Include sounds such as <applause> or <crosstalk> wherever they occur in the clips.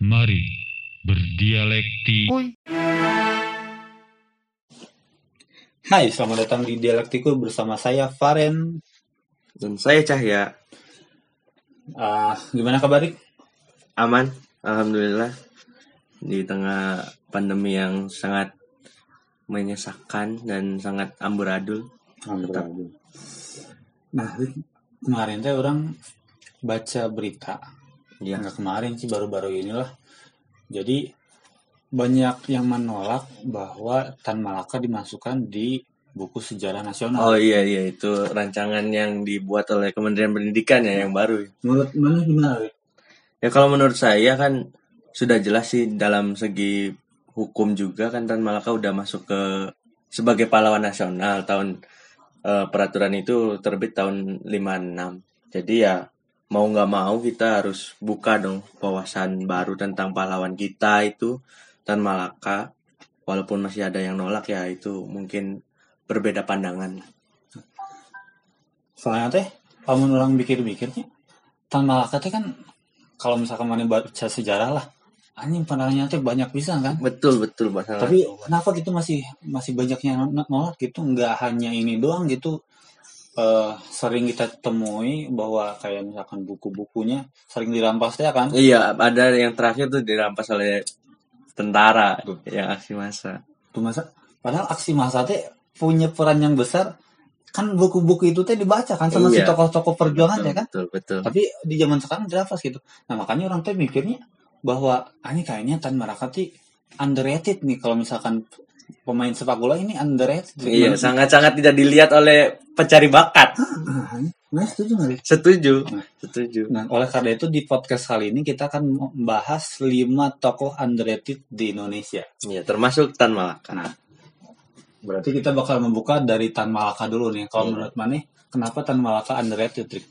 Mari berdialektik. Hai, selamat datang di Dialektiku bersama saya Faren. Dan saya Cahya, Ah, gimana kabar? Rik? aman, alhamdulillah. Di tengah pandemi yang sangat menyesakan dan sangat amburadul. Alhamdulillah. Nah, kemarin teh orang baca berita. Ya, Nggak kemarin sih, baru-baru inilah. Jadi banyak yang menolak bahwa Tan Malaka dimasukkan di buku sejarah nasional. oh iya iya itu rancangan yang dibuat oleh Kementerian Pendidikan ya yang baru. Menurut mana gimana? Ya kalau menurut saya kan sudah jelas sih dalam segi hukum juga kan Tan Malaka udah masuk ke sebagai pahlawan nasional tahun eh, peraturan itu terbit tahun 56. Jadi ya mau nggak mau kita harus buka dong wawasan baru tentang pahlawan kita itu Tan Malaka. Walaupun masih ada yang nolak ya itu mungkin berbeda pandangan. Soalnya teh, kalau orang mikir-mikirnya, Tan Malaka teh kan kalau misalkan mana baca sejarah lah, anjing pandangannya teh banyak bisa kan. Betul betul masalah. Tapi kenapa gitu masih masih banyak yang nolak gitu? Nggak hanya ini doang gitu. Eh, sering kita temui bahwa kayak misalkan buku-bukunya sering dirampas ya kan? Iya, ada yang terakhir tuh dirampas oleh tentara Tuh. yang aksi massa. Tuh masa, padahal aksi massa teh punya peran yang besar. Kan buku-buku itu teh dibaca kan sama si Iya. tokoh-tokoh perjuangan betul, ya kan? Betul, betul. Tapi di zaman sekarang dirampas gitu. Nah makanya orang tuh mikirnya bahwa ah, ini kayaknya Tan Marakati underrated nih kalau misalkan pemain sepak bola ini underrated. Iya, sangat-sangat tidak dilihat oleh pencari bakat. Ah, Nah, setuju nggak? Setuju, Nah. setuju. Nah, oleh karena itu di podcast kali ini kita akan membahas 5 tokoh underrated di Indonesia. Iya, termasuk Tan Malaka. Nah, berarti kita bakal membuka dari Tan Malaka dulu nih. Kalau Iya. menurut Mane, kenapa Tan Malaka underrated, Rik?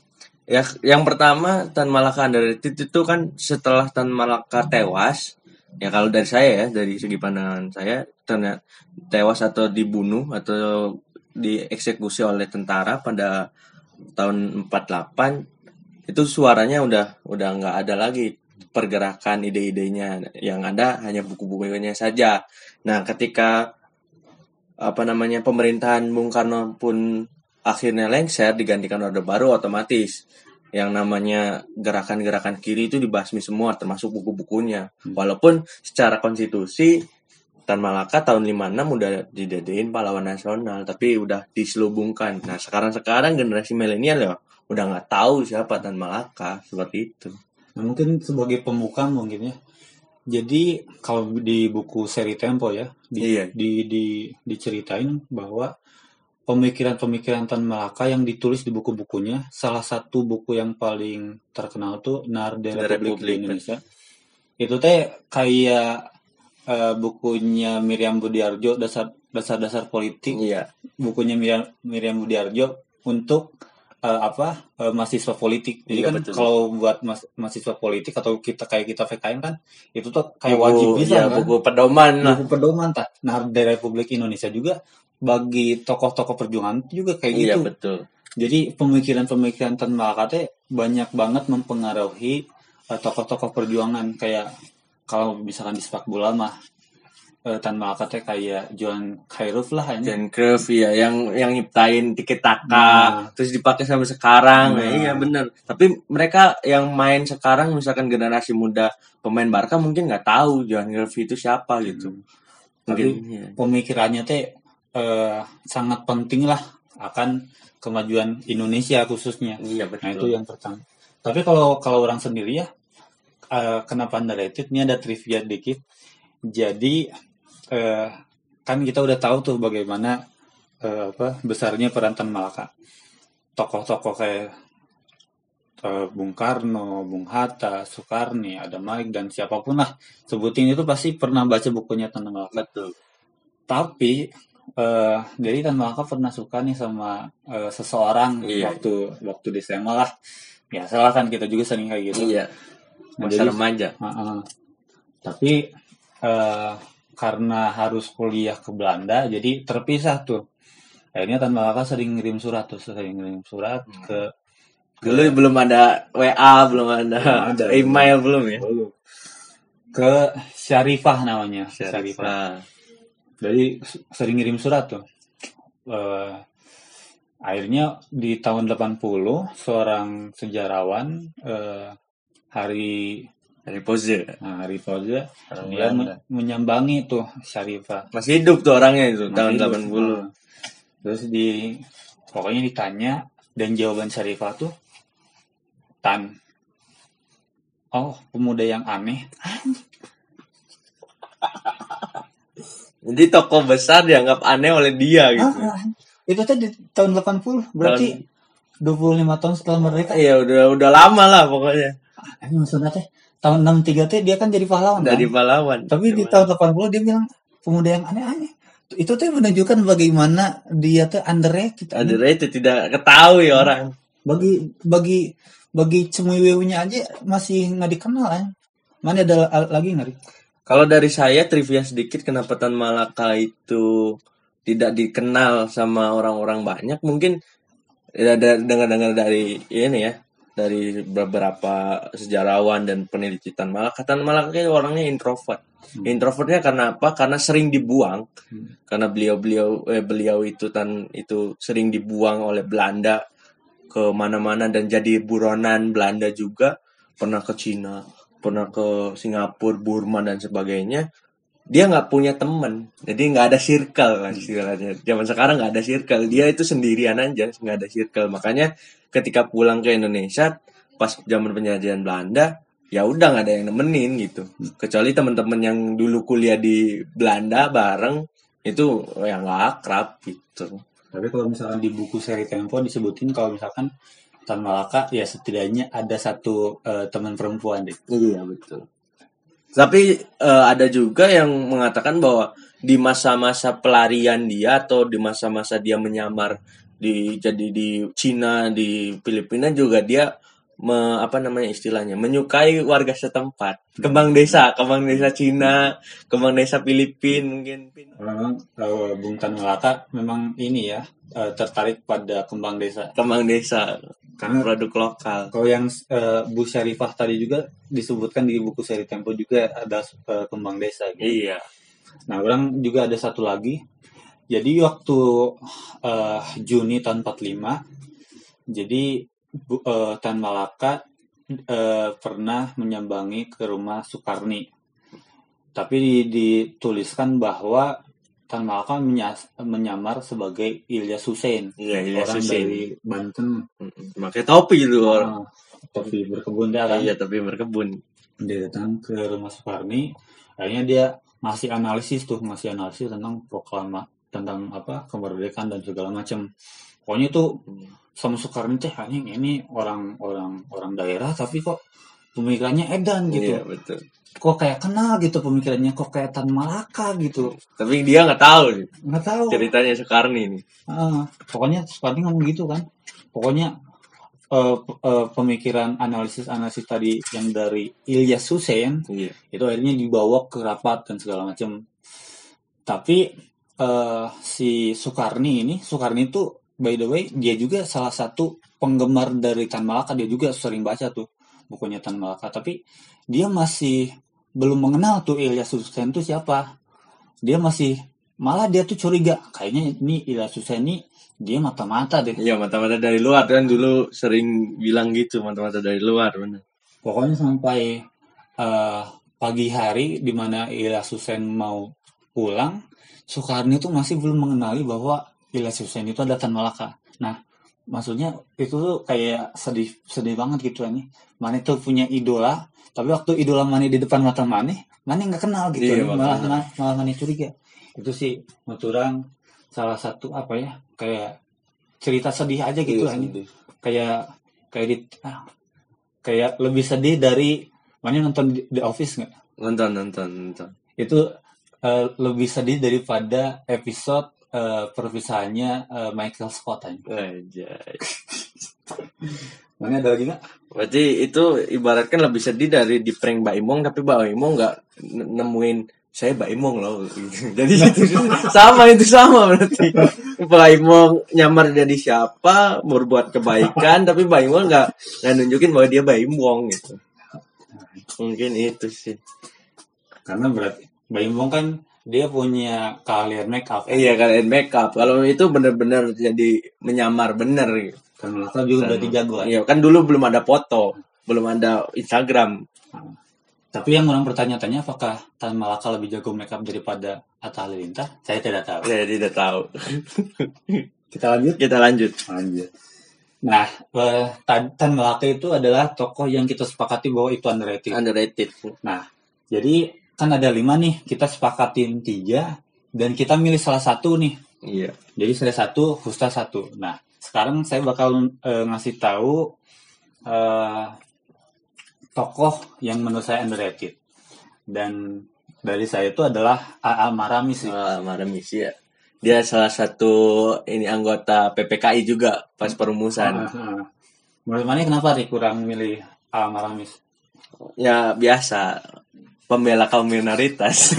Ya, yang pertama Tan Malaka underrated itu kan setelah Tan Malaka tewas. Ya kalau dari saya ya, dari segi pandangan saya, ternyata tewas atau dibunuh atau dieksekusi oleh tentara pada tahun 48 itu suaranya udah udah nggak ada lagi pergerakan ide-idenya yang ada hanya buku-bukunya saja. Nah, ketika apa namanya pemerintahan Bung Karno pun akhirnya lengser digantikan Orde Baru otomatis yang namanya gerakan-gerakan kiri itu dibasmi semua termasuk buku-bukunya. Hmm. Walaupun secara konstitusi Tan Malaka tahun 56 udah didedein pahlawan nasional tapi udah diselubungkan. Nah, sekarang-sekarang generasi milenial ya udah nggak tahu siapa Tan Malaka seperti itu. Nah, mungkin sebagai pembuka mungkin ya. Jadi kalau di buku seri Tempo ya, di, Iya. di, di- diceritain bahwa pemikiran-pemikiran Tan Malaka yang ditulis di buku-bukunya, salah satu buku yang paling terkenal tuh Narde The Republik, di. Indonesia. Itu teh kayak eh, bukunya Miriam Budiarjo dasar dasar-dasar politik Iya, bukunya Miriam, Miriam Budiarjo untuk eh, apa eh, mahasiswa politik. Jadi Iya, kan betul. kalau buat mas- mahasiswa politik atau kita kayak kita PKN kan itu tuh kayak buku, wajib bisa ya, kan. buku pedoman lah. Buku pedoman tah. Nah, dari Republik Indonesia juga bagi tokoh-tokoh perjuangan juga kayak Iya, gitu. betul. Jadi pemikiran-pemikiran Tan Malaka teh banyak banget mempengaruhi eh, tokoh-tokoh perjuangan kayak kalau misalkan di sepak bola mah eh, Tan kayak Johan Khairuf lah ini. Dan Cruyff ya yang yang nyiptain tiket taka Nah. terus dipakai sampai sekarang. Nah. Iya bener. Tapi mereka yang main sekarang misalkan generasi muda pemain Barca mungkin nggak tahu Johan Cruyff itu siapa gitu. Mungkin Tapi iya. pemikirannya teh eh, sangat penting lah akan kemajuan Indonesia khususnya. Iya Nah betul. itu yang pertama. Tapi kalau kalau orang sendiri ya, eh, kenapa underrated? Ini ada trivia dikit. Jadi eh, kan kita udah tahu tuh bagaimana eh, apa besarnya peran Tan Malaka. Tokoh-tokoh kayak eh, Bung Karno, Bung Hatta, Soekarni, ada Malik dan siapa pun lah sebutin itu pasti pernah baca bukunya Tan Malaka. Betul. Tapi eh jadi Tan Malaka pernah suka nih sama eh, seseorang Iya. waktu waktu di SMA lah. Biasalah kan kita juga sering kayak gitu. Iya. Nah, Masa jadi- remaja. Heeh. Tapi eh, karena harus kuliah ke Belanda, jadi terpisah tuh. Akhirnya Tan Malaka sering ngirim surat tuh, sering ngirim surat Hmm. ke Dulu belum ada WA, belum ada, Belum ada. <laughs> email belum ya. Belum. ke Syarifah namanya Syarifah. Syarifah. Jadi sering ngirim surat tuh. Eh, akhirnya di tahun 80 seorang sejarawan eh, hari Dari pose. nah, Orang dia Belanda. me- menyambangi tuh Syarifah. Masih hidup tuh orangnya itu tahun Masih 80. hidup. Nah, Terus di pokoknya ditanya dan jawaban Syarifah tuh tan. Oh, pemuda yang aneh. Jadi tokoh besar dianggap aneh oleh dia gitu. Ah, itu tadi tahun 80, berarti 25 tahun setelah merdeka. Iya udah udah lama lah pokoknya. Ini maksudnya teh tahun 63 teh dia kan jadi pahlawan. Dari kan? pahlawan. Tapi di tahun 80 dia bilang pemuda yang aneh-aneh. Itu tuh menunjukkan bagaimana dia tuh underrated. itu tidak ketahui orang. Bagi bagi bagi cemuiwewunya aja masih nggak dikenal kan. Mana ada lagi nggak? Kalau dari saya trivia sedikit kenapa Tan Malaka itu tidak dikenal sama orang-orang banyak mungkin ya, ada dengar-dengar dari ini ya dari beberapa sejarawan dan peneliti Tan Malaka Tan Malaka itu orangnya introvert. Introvertnya karena apa? Karena sering dibuang. Hmm. karena beliau-beliau eh, beliau itu tan itu sering dibuang oleh Belanda ke mana-mana dan jadi buronan Belanda juga. Pernah ke Cina pernah ke Singapura Burma dan sebagainya dia nggak punya teman. Jadi nggak ada circle lah istilahnya. Zaman sekarang nggak ada circle. Dia itu sendirian aja nggak ada circle. Makanya ketika pulang ke Indonesia pas zaman penjajahan Belanda ya udah nggak ada yang nemenin gitu. Kecuali teman-teman yang dulu kuliah di Belanda bareng itu ya nggak akrab gitu. Tapi kalau misalkan di buku seri Tempo disebutin kalau misalkan Tan Malaka ya setidaknya ada satu eh, teman perempuan deh. Iya betul. Tapi eh, ada juga yang mengatakan bahwa di masa-masa pelarian dia atau di masa-masa dia menyamar di jadi di Cina di Filipina juga dia me, apa namanya istilahnya menyukai warga setempat kembang desa kembang desa Cina kembang desa Filipin mungkin Memang eh, Bung Tan Malaka memang ini ya eh, tertarik pada kembang desa. kembang desa Karena produk lokal kalau yang eh, Bu Syarifah tadi juga disebutkan di buku seri Tempo juga ada eh, kembang desa. Gitu. iya Nah, orang juga ada satu lagi. Jadi waktu eh, Juni tahun 45, jadi Bu, eh, Tan Malaka eh, pernah menyambangi ke rumah Soekarni. Tapi di- dituliskan bahwa Tan Malaka menyas- menyamar sebagai Ilyas Hussein, iya iya orang Susin. dari Banten. Pakai topi itu orang Ah, tapi berkebun dia kan. iya tapi berkebun dia datang ke rumah Soekarni akhirnya dia ngasih analisis tuh ngasih analisis tentang proklama tentang apa kemerdekaan dan segala macam pokoknya itu sama Soekarni teh anjing ini orang orang orang daerah tapi kok pemikirannya edan gitu. iya betul. Kok kayak kenal gitu pemikirannya kok kayak Tan Malaka gitu. Tapi dia nggak tahu nggak tahu. ceritanya Soekarni ini. Ah, pokoknya Soekarni ngomong gitu kan. Pokoknya eh, p- eh, pemikiran analisis analisis tadi yang dari Ilyas Hussein iya. itu akhirnya dibawa ke rapat dan segala macam. Tapi eh, si Soekarni ini, Soekarni itu by the way dia juga salah satu penggemar dari Tan Malaka, dia juga sering baca tuh bukunya Tan Malaka. Tapi dia masih belum mengenal tuh Ilyas Hussein itu siapa. Dia masih malah dia tuh curiga kayaknya ini Ilyas Hussein ini dia mata-mata deh. Iya mata-mata dari luar kan dulu sering bilang gitu mata-mata dari luar benar. Pokoknya sampai eh, pagi hari di mana Ilyas Hussein mau pulang, Soekarno itu masih belum mengenali bahwa Ilyas Hussein itu ada Tan Malaka. Nah, maksudnya itu tuh kayak sedih sedih banget gitu ini. Mane tuh punya idola, tapi waktu idola Mane di depan mata Mane, Mane nggak kenal gitu. Iya, malah malah, malah Mane curiga. Itu sih menurut orang salah satu apa ya kayak cerita sedih aja gitu Iya, sedih. kayak kayak di ah, kayak lebih sedih dari mana nonton di- The Office nggak Nonton nonton nonton. itu eh, lebih sedih daripada episode eh, perpisahannya eh, Michael Scott aja. Mana <laughs> ada lagi nggak? Berarti itu ibaratkan lebih sedih dari di prank Mbak Imong tapi Mbak Imong nggak nemuin saya Mbak Imong loh. <laughs> Jadi itu <laughs> sama itu sama berarti. Mbak Imong nyamar jadi siapa, berbuat kebaikan tapi Mbak Imong nggak nggak nunjukin bahwa dia Mbak Imong gitu. Mungkin itu sih. karena berarti Baim Wong kan dia punya keahlian make up Iya kalian makeup. Kalau itu bener-bener jadi menyamar bener. gitu. kan Malaka juga berarti jago kan? Iya kan dulu belum ada foto, belum ada Instagram. tapi yang orang bertanya-tanya apakah Tan Malaka lebih jago make up daripada Atta Halilintar saya tidak tahu Saya tidak tahu. <laughs> kita lanjut Kita lanjut. lanjut nah eh, Tan Tan Malaka itu adalah tokoh yang kita sepakati bahwa itu underrated Underrated. Nah, jadi kan ada lima nih, kita sepakatin tiga, dan kita milih salah satu nih. Iya. Jadi saya satu, Husta satu. Nah, sekarang saya bakal eh, ngasih tahu eh, tokoh yang menurut saya underrated. Dan dari saya itu adalah A.A. Maramis. sih. Ah, Maramis ya. Dia salah satu ini anggota PPKI juga pas perumusan. Ah, ah. Menurut mana kenapa nih kurang milih A.A. Maramis? Ya biasa pembela kaum minoritas. <laughs>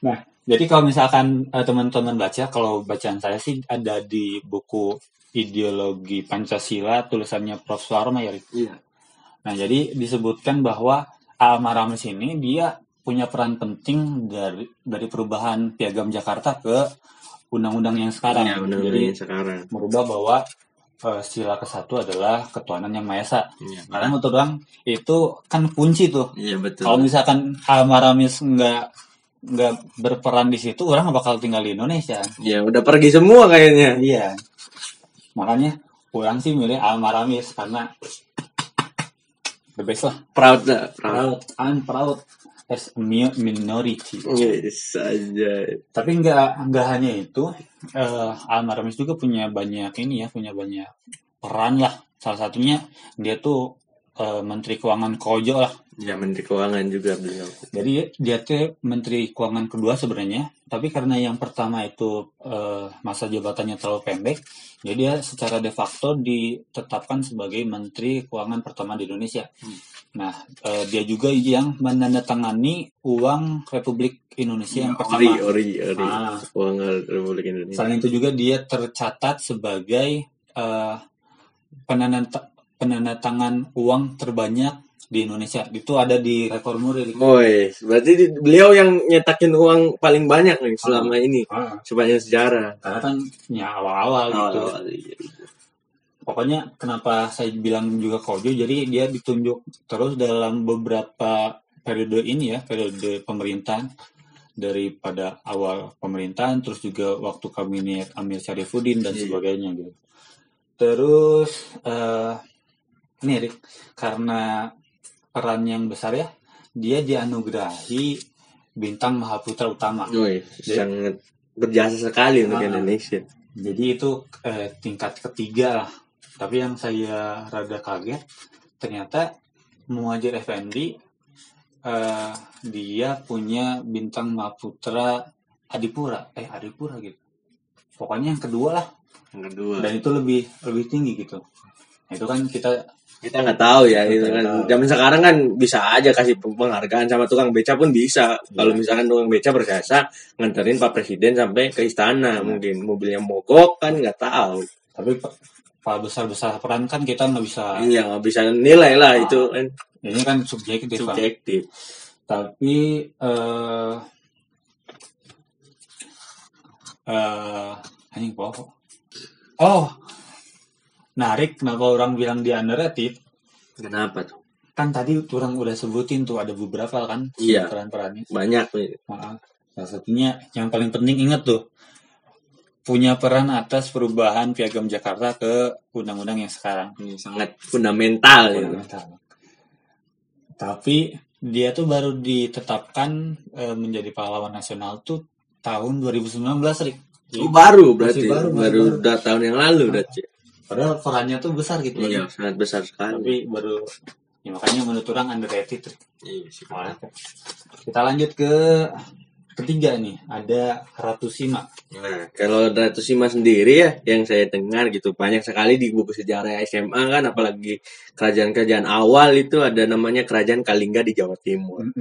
Nah, jadi kalau misalkan eh, teman-teman baca, kalau bacaan saya sih ada di buku Ideologi Pancasila tulisannya Prof. Suarma ya. Iya. Nah, jadi disebutkan bahwa Alma Ramis ini dia punya peran penting dari dari perubahan Piagam Jakarta ke undang-undang yang sekarang. Iya, benar jadi sekarang. merubah bahwa eh, sila ke satu adalah ketuhanan yang maha esa. Iya, Karena menurut orang itu kan kunci tuh. Iya betul. Kalau misalkan Alma Ramis nggak nggak berperan di situ, orang nggak bakal tinggal di Indonesia. Ya udah pergi semua kayaknya. Iya. Makanya orang sih milih Alma Ramis karena the best lah. Proud lah. Proud. Proud, I'm proud as minority. Yes aja. Tapi nggak nggak hanya itu, eh Alma Ramis juga punya banyak ini ya, punya banyak peran lah. Salah satunya dia tuh eh, Menteri Keuangan Kojo lah. Ya Menteri Keuangan juga beliau. Jadi dia tuh Menteri Keuangan kedua sebenarnya, tapi karena yang pertama itu eh, masa jabatannya terlalu pendek, jadi dia secara de facto ditetapkan sebagai Menteri Keuangan pertama di Indonesia. Nah, eh, dia juga yang menandatangani uang Republik Indonesia yang pertama. Ori, ori, ori. Ah. Keuangan Republik Indonesia. Selain itu juga dia tercatat sebagai eh, penandat- penandatangan uang terbanyak di Indonesia. Itu ada di rekor muri. Woi, berarti di- beliau yang nyetakin uang paling banyak nih selama ini Ah, sepanjang sejarah. karena kan ya awal-awal gitu. Awal-awal, iya. Pokoknya kenapa saya bilang juga Kojo, jadi dia ditunjuk terus dalam beberapa periode ini ya, periode pemerintahan daripada awal pemerintahan, terus juga waktu kabinet Amir Syarifuddin dan Iya. sebagainya gitu. Terus eh ini Rik, karena peran yang besar ya, dia dianugerahi bintang Mahaputra Utama. Woi, sangat berjasa sekali untuk Ah. Indonesia. Jadi itu eh, tingkat ketiga lah. Tapi yang saya rada kaget, ternyata Muhajir Effendi eh, dia punya bintang Maputra Adipura, eh Adipura gitu. Pokoknya yang kedua lah, Yang kedua. dan itu lebih lebih tinggi gitu. Nah, itu kan kita kita nggak tahu ya itu kan tahu. zaman sekarang kan bisa aja kasih penghargaan sama tukang beca pun bisa kalau Iya. misalkan tukang beca berjasa nganterin pak presiden sampai ke istana mungkin mobilnya mogok kan nggak tahu tapi pak besar besar peran kan kita nggak bisa. iya nggak bisa nilai lah Ah. itu kan Ini kan subjektif. Subjektif tapi eh eh anjing apa oh narik kenapa orang bilang dia underrated kenapa tuh kan tadi orang udah sebutin tuh ada beberapa kan Iya. peran-perannya banyak nih Maaf. salah satunya yang paling penting ingat tuh punya peran atas perubahan piagam Jakarta ke undang-undang yang sekarang Ini sangat fundamental ya. Fundamental. Tapi dia tuh baru ditetapkan eh, menjadi pahlawan nasional tuh tahun 2019, Rik. Oh, baru berarti Masih baru, baru, masih baru. udah tahun yang lalu berarti Padahal perannya tuh besar gitu. iya Rik. sangat besar sekali Tapi baru ya makanya menurut orang underrated. Iya sih Nah, Kita lanjut ke ketiga nih, ada Ratu Sima. Nah, kalau Ratu Sima sendiri ya, yang saya dengar gitu banyak sekali di buku sejarah SMA kan, apalagi kerajaan-kerajaan awal itu ada namanya kerajaan Kalingga di Jawa Timur.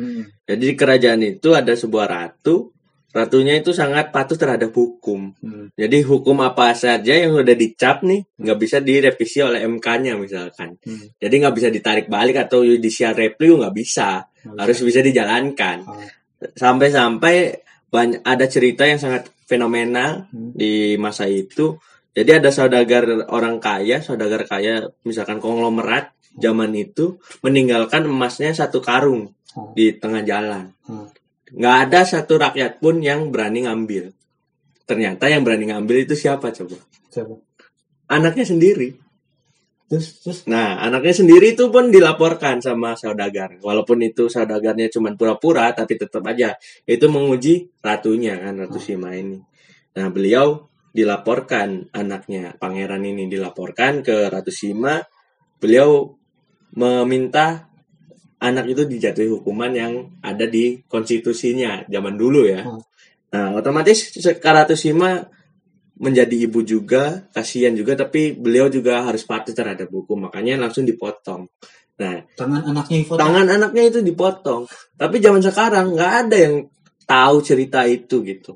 Jadi di kerajaan itu ada sebuah ratu, ratunya itu sangat patuh terhadap hukum. Hmm. Jadi hukum apa saja yang udah dicap nih nggak bisa direvisi oleh MK-nya misalkan. Hmm. Jadi nggak bisa ditarik balik atau judicial review nggak bisa. harus bisa dijalankan Oh. Sampai-sampai banyak ada cerita yang sangat fenomenal Hmm. di masa itu jadi ada saudagar orang kaya saudagar kaya misalkan konglomerat zaman itu meninggalkan emasnya satu karung Oh. di tengah jalan Hmm. nggak ada satu rakyat pun yang berani ngambil ternyata yang berani ngambil itu siapa coba Siapa? anaknya sendiri Terus terus Nah, anaknya sendiri itu pun dilaporkan sama saudagar. Walaupun itu saudagarnya cuma pura-pura, tapi tetap aja itu menguji ratunya kan, Ratu Sima ini. Nah, beliau dilaporkan anaknya, pangeran ini dilaporkan ke Ratu Sima. Beliau meminta anak itu dijatuhi hukuman yang ada di konstitusinya zaman dulu ya. Hmm. Nah, otomatis Ratu Sima menjadi ibu juga, kasihan juga, tapi beliau juga harus patuh terhadap hukum, makanya langsung dipotong. Nah, tangan anaknya Ivo tangan anaknya itu dipotong, tapi zaman sekarang nggak ada yang tahu cerita itu gitu.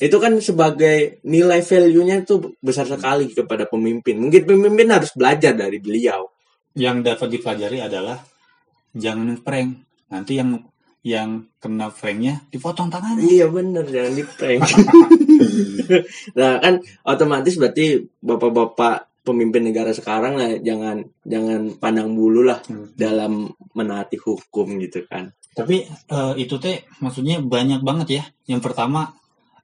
Itu kan sebagai nilai value-nya itu besar sekali kepada pemimpin. Mungkin pemimpin harus belajar dari beliau. yang dapat dipelajari adalah jangan prank. Nanti yang yang kena pranknya dipotong tangannya. Iya bener, jangan di prank. <laughs> nah kan otomatis berarti bapak-bapak pemimpin negara sekarang lah jangan jangan pandang bulu lah Hmm. dalam menaati hukum gitu kan. Tapi eh, itu teh maksudnya banyak banget ya. Yang pertama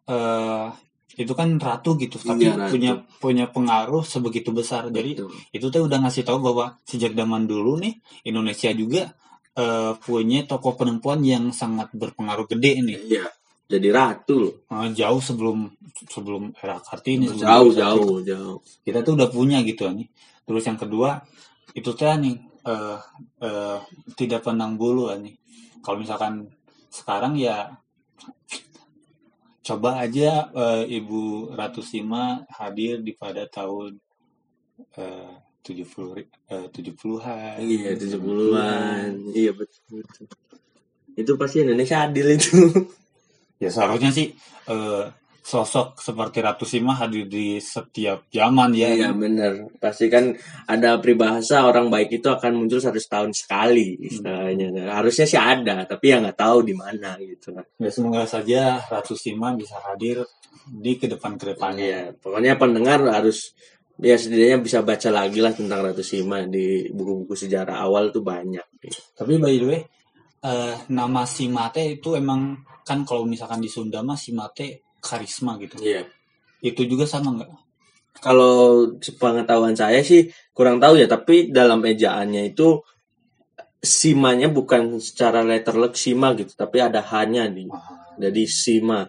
eh itu kan ratu gitu, tapi Iya, ratu. punya punya pengaruh sebegitu besar. Jadi Betul. itu teh udah ngasih tahu bahwa sejak zaman dulu nih Indonesia juga eh, punya tokoh perempuan yang sangat berpengaruh gede nih. Iya, jadi ratu loh. Eh, jauh sebelum sebelum era Kartini. sebelum Jauh, era Kartini. jauh, jauh. Kita tuh udah punya gitu nih. Terus yang kedua itu teh nih eh, eh, tidak pandang bulu nih. Kalau misalkan sekarang ya coba aja eh, Ibu Ratu Sima hadir di pada tahun eh, 70 ri- eh, 70-an. Iya, 70-an. Iya, betul, betul. Itu pasti Indonesia adil itu. <laughs> Ya seharusnya sih eh, sosok seperti Ratu Sima hadir di setiap zaman ya. Iya, bener. Pasti kan ada peribahasa orang baik itu akan muncul satu tahun sekali istilahnya. Harusnya sih ada, tapi ya nggak tahu di mana gitu. Ya semoga saja Ratu Sima bisa hadir di ke depan-kedepannya. Iya, pokoknya pendengar harus ya setidaknya bisa baca lagi lah tentang Ratu Sima di buku-buku sejarah awal tuh banyak. Tapi by the way, eh, nama Simate itu emang kan kalau misalkan di Sunda mah Simate karisma gitu. Iya. Itu juga sama nggak? Kalau sepengetahuan saya sih kurang tahu ya, tapi dalam ejaannya itu simanya bukan secara letterlek sima gitu, tapi ada hanya di jadi sima.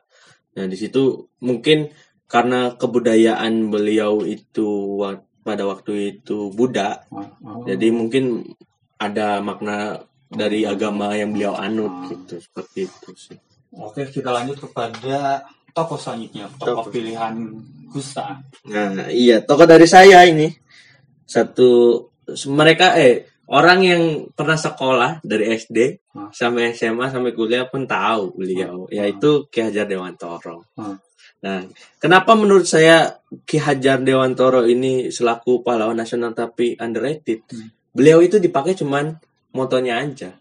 Nah di situ mungkin karena kebudayaan beliau itu pada waktu itu Buddha, Oh. jadi mungkin ada makna dari agama yang beliau anut gitu seperti itu sih. Oke, kita lanjut kepada tokoh selanjutnya, tokoh Tokoh. pilihan Gusta. Nah, iya, tokoh dari saya ini satu mereka eh orang yang pernah sekolah dari SD Hmm. sampai SMA sampai kuliah pun tahu beliau, Hmm. yaitu Ki Hajar Dewantoro. Hmm. Nah, kenapa menurut saya Ki Hajar Dewantoro ini selaku pahlawan nasional tapi underrated? Hmm. Beliau itu dipakai cuman motonya aja.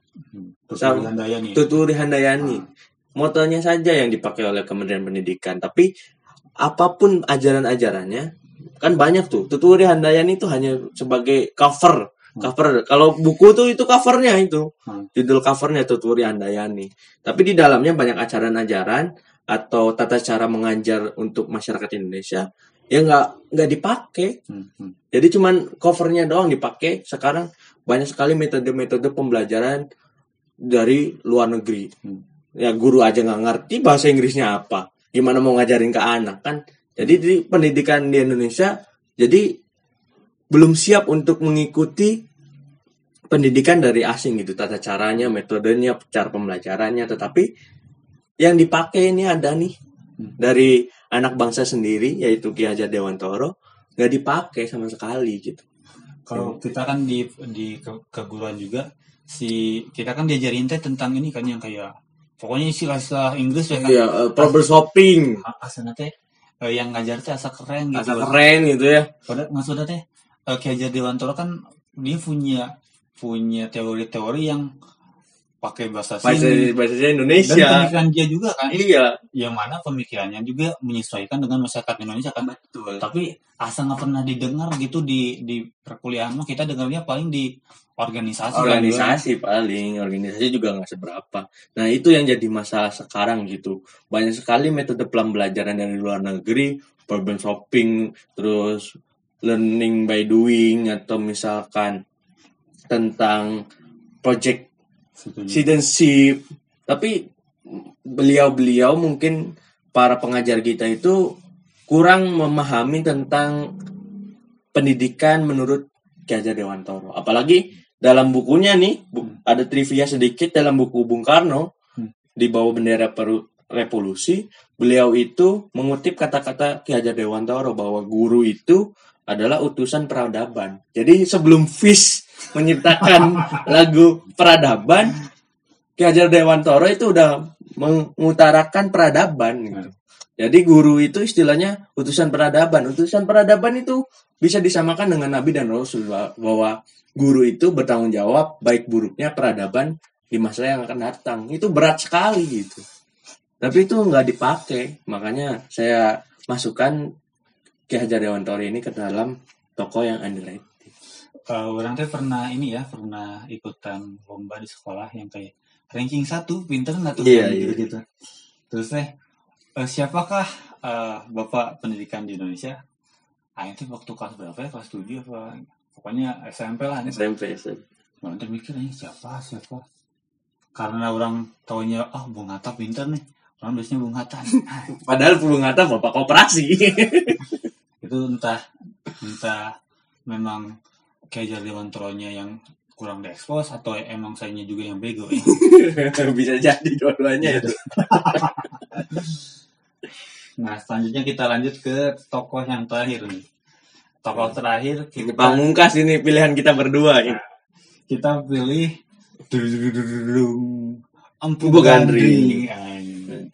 Handayani. Tuturi Handayani. Hmm. Motonya saja yang dipakai oleh Kementerian Pendidikan, tapi apa pun ajaran-ajarannya kan banyak tuh. Tuturi Handayani itu hanya sebagai cover, Hmm. cover. Kalau buku tuh itu covernya itu, Hmm. judul covernya Tuturi Handayani. Tapi di dalamnya banyak ajaran-ajaran atau tata cara mengajar untuk masyarakat Indonesia yang nggak nggak dipakai. Hmm, hmm. Jadi cuman covernya doang dipakai. Sekarang banyak sekali metode-metode pembelajaran dari luar negeri. Hmm. Ya guru aja nggak ngerti bahasa Inggrisnya apa. Gimana mau ngajarin ke anak kan? Jadi di pendidikan di Indonesia jadi belum siap untuk mengikuti pendidikan dari asing gitu tata caranya, metodenya, cara pembelajarannya. Tetapi yang dipakai ini ada nih Hmm. dari anak bangsa sendiri yaitu Ki Hajar Dewantoro nggak dipakai sama sekali gitu. Kalau kita kan di di ke- keguruan juga si kita kan diajarin teh tentang ini kan yang kayak pokoknya istilah-istilah Inggris ya kan. Iya, uh, problem shopping, Asana teh eh, yang ngajar teh asa keren gitu. asa keren gitu ya. Padahal maksudnya teh eh, Ki Hajar Dewantoro kan dia punya punya teori-teori yang pakai bahasa bahasa sini. bahasa dan Indonesia. pemikiran dia juga kan. Iya. Yang mana pemikirannya juga menyesuaikan dengan masyarakat Indonesia kan. Betul. Tapi asal nggak pernah didengar gitu di di perkuliahan mah kita dengarnya paling di organisasi. Kan, organisasi paling. Organisasi juga nggak seberapa. Nah itu yang jadi masalah sekarang gitu. Banyak sekali metode pembelajaran dari luar negeri. Problem solving terus learning by doing atau misalkan tentang project Setuju. citizenship tapi beliau-beliau mungkin para pengajar kita itu kurang memahami tentang pendidikan menurut Ki Hajar Dewantoro apalagi dalam bukunya nih bu- ada trivia sedikit dalam buku Bung Karno Hmm. di bawah bendera Peru- revolusi beliau itu mengutip kata-kata Ki Hajar Dewantoro bahwa guru itu adalah utusan peradaban jadi sebelum Fish menciptakan <laughs> lagu peradaban Ki Hajar Dewantoro itu udah mengutarakan peradaban gitu. Jadi guru itu istilahnya utusan peradaban. Utusan peradaban itu bisa disamakan dengan Nabi dan Rasul bahwa guru itu bertanggung jawab baik buruknya peradaban di masa yang akan datang. Itu berat sekali gitu. Tapi itu nggak dipakai. Makanya saya masukkan Ki Hajar Dewantoro ini ke dalam tokoh yang underrated. Eh, orang teh pernah ini ya pernah ikutan lomba di sekolah yang kayak ranking satu pinter nggak tuh? Iya, Kayak iya. gitu-gitu. Terus teh eh, siapakah eh, bapak pendidikan di Indonesia? Ah itu waktu kelas berapa ya? Kelas 7 apa? Pokoknya SMP lah SMP, SMP. orang teh mikir ini siapa siapa? Karena orang taunya ah Bung Hatta pinter nih. Orang biasanya Bung Hatta. <laughs> Padahal Bung Hatta bapak koperasi. <laughs> itu entah entah memang kayak Dewantoro-nya yang kurang diekspos atau emang sayanya juga yang bego ya. <laughs> Bisa jadi dua-duanya itu. <laughs> Nah selanjutnya kita lanjut ke tokoh yang terakhir nih. Tokoh terakhir kita pamungkas ini pilihan kita berdua ini. kita pilih. Empu Empu Gandring.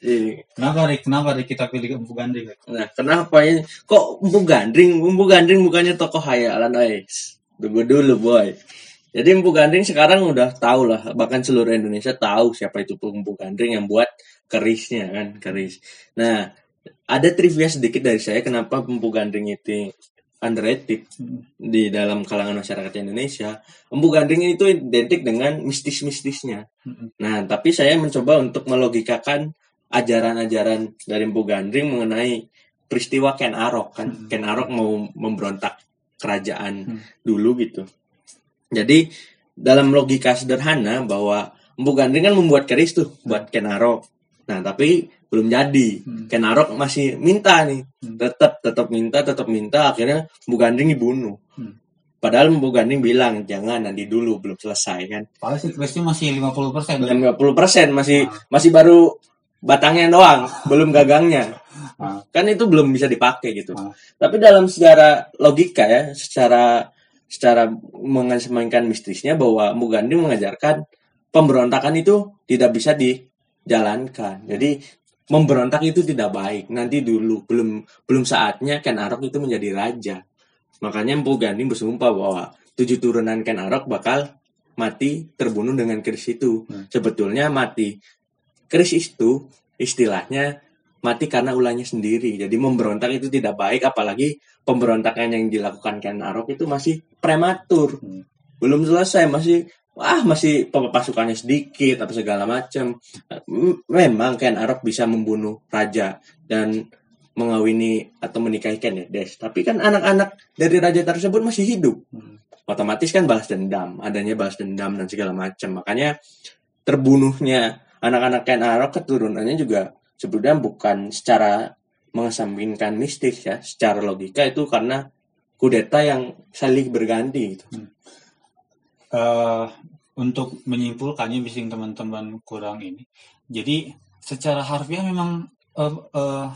Iya. Kenapa Rik? Kenapa Rik kita pilih Empu Gandring? Rik? Nah, kenapa ini? Kok Empu Gandring? Empu Gandring bukannya tokoh hayalan, guys. Tunggu dulu, boy. Jadi Empu Gandring sekarang udah tahu lah, bahkan seluruh Indonesia tahu siapa itu Empu Gandring yang buat kerisnya kan, keris. Nah, ada trivia sedikit dari saya kenapa Empu Gandring itu underrated Hmm. di dalam kalangan masyarakat Indonesia. Empu Gandring itu identik dengan mistis-mistisnya. Mm-mm. Nah, tapi saya mencoba untuk melogikakan ajaran-ajaran dari Empu Gandring mengenai peristiwa Ken Arok kan. Hmm. Ken Arok mau memberontak kerajaan Hmm. dulu gitu. Jadi dalam logika sederhana bahwa Empu Gandring kan membuat keris tuh buat Ken Arok. Nah, tapi belum jadi. Hmm. Ken Arok masih minta nih. Hmm. Tetap tetap minta, tetap minta akhirnya Empu Gandring dibunuh. Hmm. Padahal Empu Gandring bilang jangan nanti dulu belum selesai kan. Padahal sih masih 50 persen. 50% masih Ah. masih baru batangnya doang, belum gagangnya. Ah. Kan itu belum bisa dipakai gitu. Ah. Tapi dalam secara logika ya, secara secara mengesampingkan mistisnya bahwa Mugandhi mengajarkan pemberontakan itu tidak bisa dijalankan. Jadi memberontak itu tidak baik. Nanti dulu belum belum saatnya Ken Arok itu menjadi raja. Makanya Empu Gandhi bersumpah bahwa tujuh turunan Ken Arok bakal mati terbunuh dengan keris itu. Hmm. Sebetulnya mati keris itu istilahnya mati karena ulahnya sendiri. Jadi memberontak itu tidak baik apalagi pemberontakan yang dilakukan Ken Arok itu masih prematur. Hmm. Belum selesai masih wah masih pasukannya sedikit apa segala macam. Memang Ken Arok bisa membunuh raja dan mengawini atau menikahi Ken Edes. Tapi kan anak-anak dari raja tersebut masih hidup Hmm. otomatis kan balas dendam, adanya balas dendam dan segala macam. Makanya terbunuhnya anak-anak Ken Arok keturunannya juga sebetulnya bukan secara mengesampingkan mistis ya, secara logika itu karena kudeta yang saling berganti gitu. Eh, untuk menyimpulkannya bising teman-teman kurang ini. Jadi secara harfiah memang eh, eh,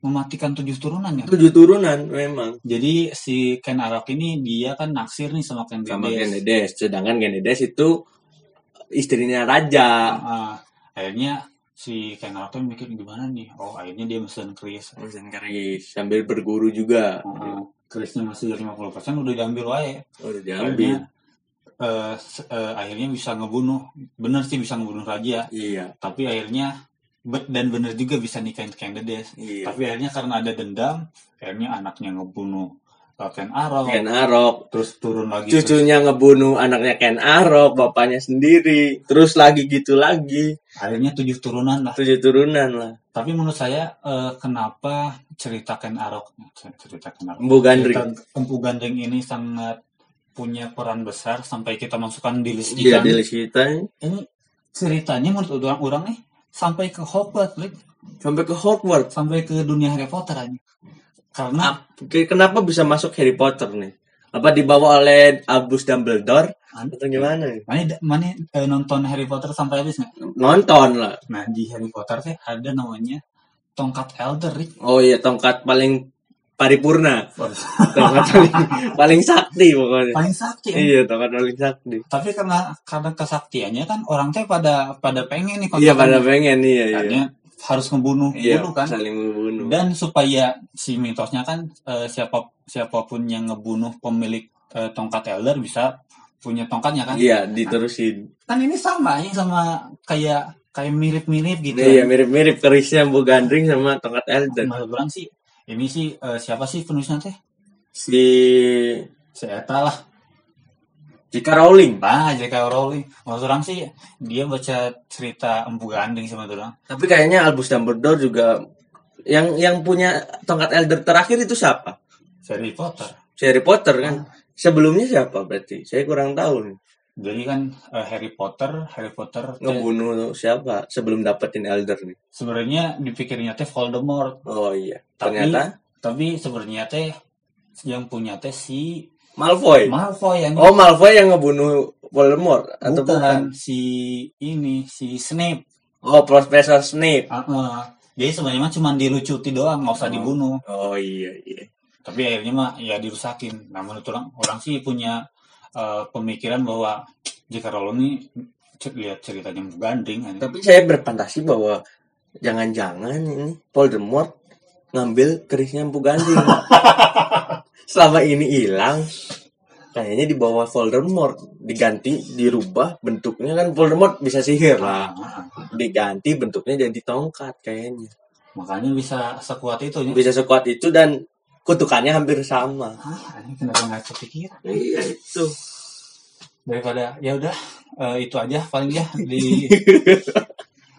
mematikan tujuh turunan ya. Tujuh turunan memang Jadi si Ken Arok ini dia kan naksir nih sama Ken sama Dedes. Ken Edes, sedangkan Ken Edes itu istrinya raja. Ah, akhirnya si Ken mikir gimana nih? Oh akhirnya dia mesen keris. Mesin keris sambil berguru juga. Ah, kerisnya masih 50% udah diambil wae. Udah diambil. Akhirnya se- eh, akhirnya bisa ngebunuh bener sih bisa ngebunuh raja Iya. tapi akhirnya dan bener juga bisa nikahin Dedes Iya. tapi akhirnya karena ada dendam akhirnya anaknya ngebunuh Ken Arok Ken Arok. terus turun lagi terus Cucunya ngebunuh anaknya Ken Arok, bapaknya sendiri. Terus lagi gitu lagi. akhirnya tujuh turunan lah Tujuh turunan lah. tapi menurut saya eh, kenapa cerita Ken Arok cerita Ken Arok Empu Gandring. Empu Gandring ini sangat punya peran besar sampai kita masukkan di list Iya, ikan. di list kita ini ceritanya menurut orang-orang nih sampai ke Hogwarts sampai ke Hogwarts. sampai ke dunia Harry Potter aja karena Ap- Kenapa bisa masuk Harry Potter nih? Apa dibawa oleh Albus Dumbledore atau gimana? mana mana eh, nonton Harry Potter sampai habis nggak Nonton lah. nah di Harry Potter sih ada namanya tongkat Elder Rick. Oh iya, tongkat paling paripurna. <laughs> Tongkat paling, paling sakti pokoknya. paling sakti ya. Iya, tongkat paling sakti. tapi karena karena kesaktiannya kan orang teh pada pada pengen nih Iya, pada pengen iya, iya. Harus ngebunuh Iya, bunuh kan saling membunuh. dan supaya si mitosnya kan eh, siapa siapa pun yang ngebunuh pemilik eh, tongkat Elder bisa punya tongkatnya kan Iya, diterusin. kan ini sama ini sama kayak kayak mirip-mirip gitu Iya, mirip-mirip kerisnya Bu Gandring sama tongkat Elder. Menurut orang sih ini sih eh, siapa sih penulisnya teh Si si Eta lah J.K. Rowling. ah J.K. Rowling menurut orang sih dia baca cerita Empu Gandring sama orang Tapi kayaknya Albus Dumbledore juga yang yang punya tongkat Elder terakhir itu siapa? Harry Potter Si Harry Potter kan. Sebelumnya siapa berarti? Saya kurang tahu nih. jadi kan eh, Harry Potter Harry Potter Ngebunuh siapa sebelum dapetin Elder nih? sebenarnya dipikirnya teh Voldemort Oh iya. Tapi- Ternyata tapi sebenarnya teh yang punya teh si Malfoy. Malfoy yang Oh Malfoy yang ngebunuh Voldemort atau bukan, bukan? si ini si Snape Oh Profesor Snape. Ah, ah. jadi sebenarnya mah cuma dilucuti doang nggak usah Oh. dibunuh Oh iya iya. tapi akhirnya mah ya dirusakin nah menurut orang orang sih punya eh, pemikiran bahwa jika Rowling ini lihat ceritanya ini. Tapi saya berfantasi bahwa jangan-jangan ini Voldemort ngambil kerisnya Empu Gandring. <laughs> Selama ini hilang, kayaknya di bawah Voldemort diganti, dirubah bentuknya kan Voldemort bisa sihir lah. Ah, ah. Diganti bentuknya jadi tongkat kayaknya. makanya bisa sekuat itu ya. Bisa sekuat itu dan kutukannya hampir sama. ah ini kenapa nggak kepikiran Iya itu. daripada ya udah eh, itu aja paling ya di <laughs>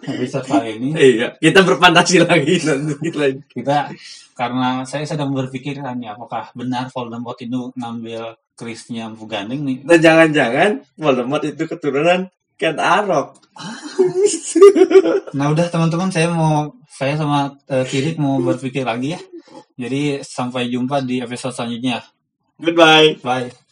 episode kali ini Iya, kita berfantasi lagi nanti lagi. kita karena saya sedang berpikiran ya apakah benar Voldemort itu ngambil kerisnya Empu Gandring nih Dan jangan-jangan Voldemort itu keturunan Ken Arok. Nah udah teman-teman saya mau saya sama eh, Kirik mau berpikir lagi ya. Jadi sampai jumpa di episode selanjutnya. Goodbye. Bye.